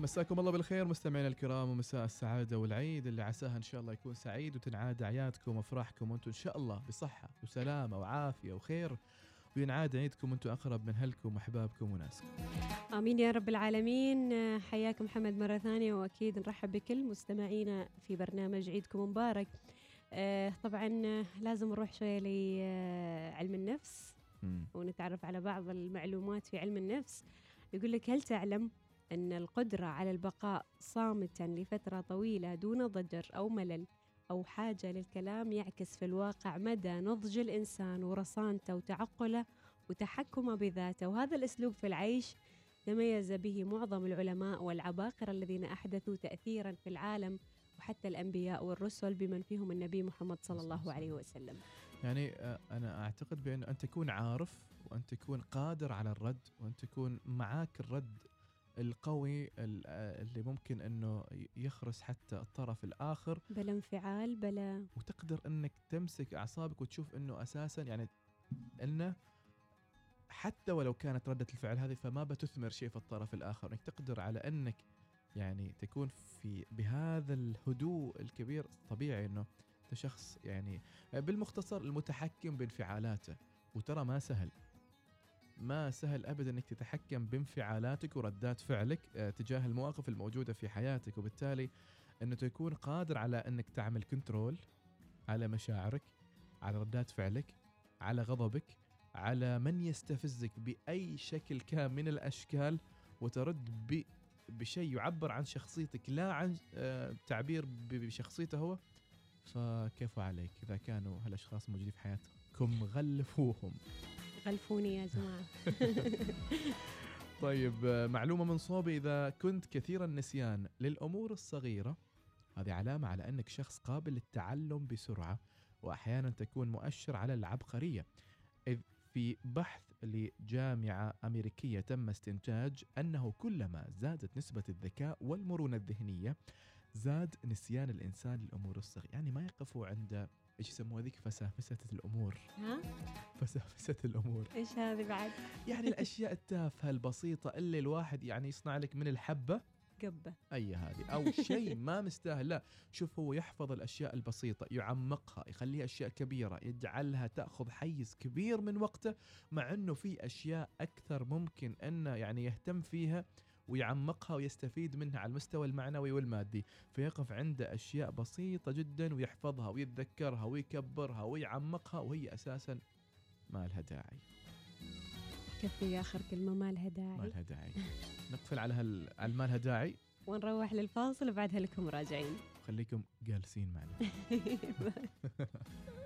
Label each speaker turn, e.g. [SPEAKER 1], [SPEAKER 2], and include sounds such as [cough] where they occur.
[SPEAKER 1] مساكم الله بالخير مستمعينا الكرام ومساء السعادة والعيد اللي عساها إن شاء الله يكون سعيد وتنعاد أعيادكم وأفراحكم وأنتم إن شاء الله بصحة وسلامة وعافية وخير وينعاد عيدكم وأنتم أقرب من أهلكم وأحبابكم وناسكم.
[SPEAKER 2] آمين يا رب العالمين. حياكم محمد مرة ثانية وأكيد نرحب بكل مستمعينا في برنامج عيدكم مبارك. آه، طبعا لازم نروح شوية لعلم النفس
[SPEAKER 1] مم.
[SPEAKER 2] ونتعرف على بعض المعلومات في علم النفس. يقول لك هل تعلم؟ أن القدرة على البقاء صامتا لفترة طويلة دون ضجر أو ملل أو حاجة للكلام يعكس في الواقع مدى نضج الإنسان ورصانته وتعقله وتحكمه بذاته. وهذا الأسلوب في العيش تميز به معظم العلماء والعباقرة الذين أحدثوا تأثيرا في العالم وحتى الأنبياء والرسل بمن فيهم النبي محمد صلى الله عليه وسلم.
[SPEAKER 1] يعني آه، أنا أعتقد بأن أن تكون عارف وأن تكون قادر على الرد وأن تكون معاك الرد القوي ال- آه، اللي ممكن أنه ي- يخرس حتى الطرف الآخر.
[SPEAKER 2] بلا انفعال بلا
[SPEAKER 1] وتقدر إنك تمسك أعصابك وتشوف إنه أساسا يعني إنه حتى ولو كانت ردة الفعل هذه فما بتثمر شيء في الطرف الآخر. إنك تقدر على إنك يعني تكون في بهذا الهدوء الكبير طبيعي إنه أنت شخص يعني بالمختصر المتحكم بانفعالاته. وترى ما سهل. ما سهل ابدا إنك تتحكم بانفعالاتك وردات فعلك آه، تجاه المواقف الموجودة في حياتك وبالتالي إنه تكون قادر على إنك تعمل كنترول على مشاعرك على ردات فعلك على غضبك على من يستفزك بأي شكل كان من الأشكال وترد ب بشيء يعبر عن شخصيتك لا عن آه، تعبير بشخصيته هو. فكيف عليك إذا كانوا هالأشخاص موجودين في حياتكم غلفوهم.
[SPEAKER 2] غلفوني يا جماعة. [laughs]
[SPEAKER 1] طيب معلومة من صوبي. إذا كنت كثير النسيان للأمور الصغيرة هذه علامة على أنك شخص قابل للتعلم بسرعة وأحيانا تكون مؤشر على العبقرية. إذ في بحث لجامعة أمريكية تم استنتاج أنه كلما زادت نسبة الذكاء والمرونة الذهنية زاد نسيان الإنسان للأمور الصغيرة. يعني ما يقفوا عند إيش يسموها ذيك؟ فسافسة الأمور.
[SPEAKER 2] ها؟
[SPEAKER 1] فسافسة الأمور.
[SPEAKER 2] إيش هذه بعد؟
[SPEAKER 1] يعني [laughs] الأشياء التافهة البسيطة اللي الواحد يعني يصنع لك من الحبة.
[SPEAKER 2] قبة.
[SPEAKER 1] أي هذه. أو شيء [laughs] ما مستاهل. لا شوف هو يحفظ الأشياء البسيطة يعمقها يخليها أشياء كبيرة يجعلها تأخذ حيز كبير من وقته مع إنه في أشياء أكثر ممكن انه يعني يهتم فيها. ويعمقها ويستفيد منها على المستوى المعنوي والمادي فيقف عند أشياء بسيطة جدا ويحفظها ويتذكرها ويكبرها ويعمقها وهي أساسا ما لها داعي.
[SPEAKER 2] كفي آخر كلمة ما لها
[SPEAKER 1] ما
[SPEAKER 2] داعي
[SPEAKER 1] لها داعي. نقفل على هال... على ما لها داعي.
[SPEAKER 2] ونروح للفاصل وبعدها لكم راجعين.
[SPEAKER 1] خليكم جالسين معنا. [laughs]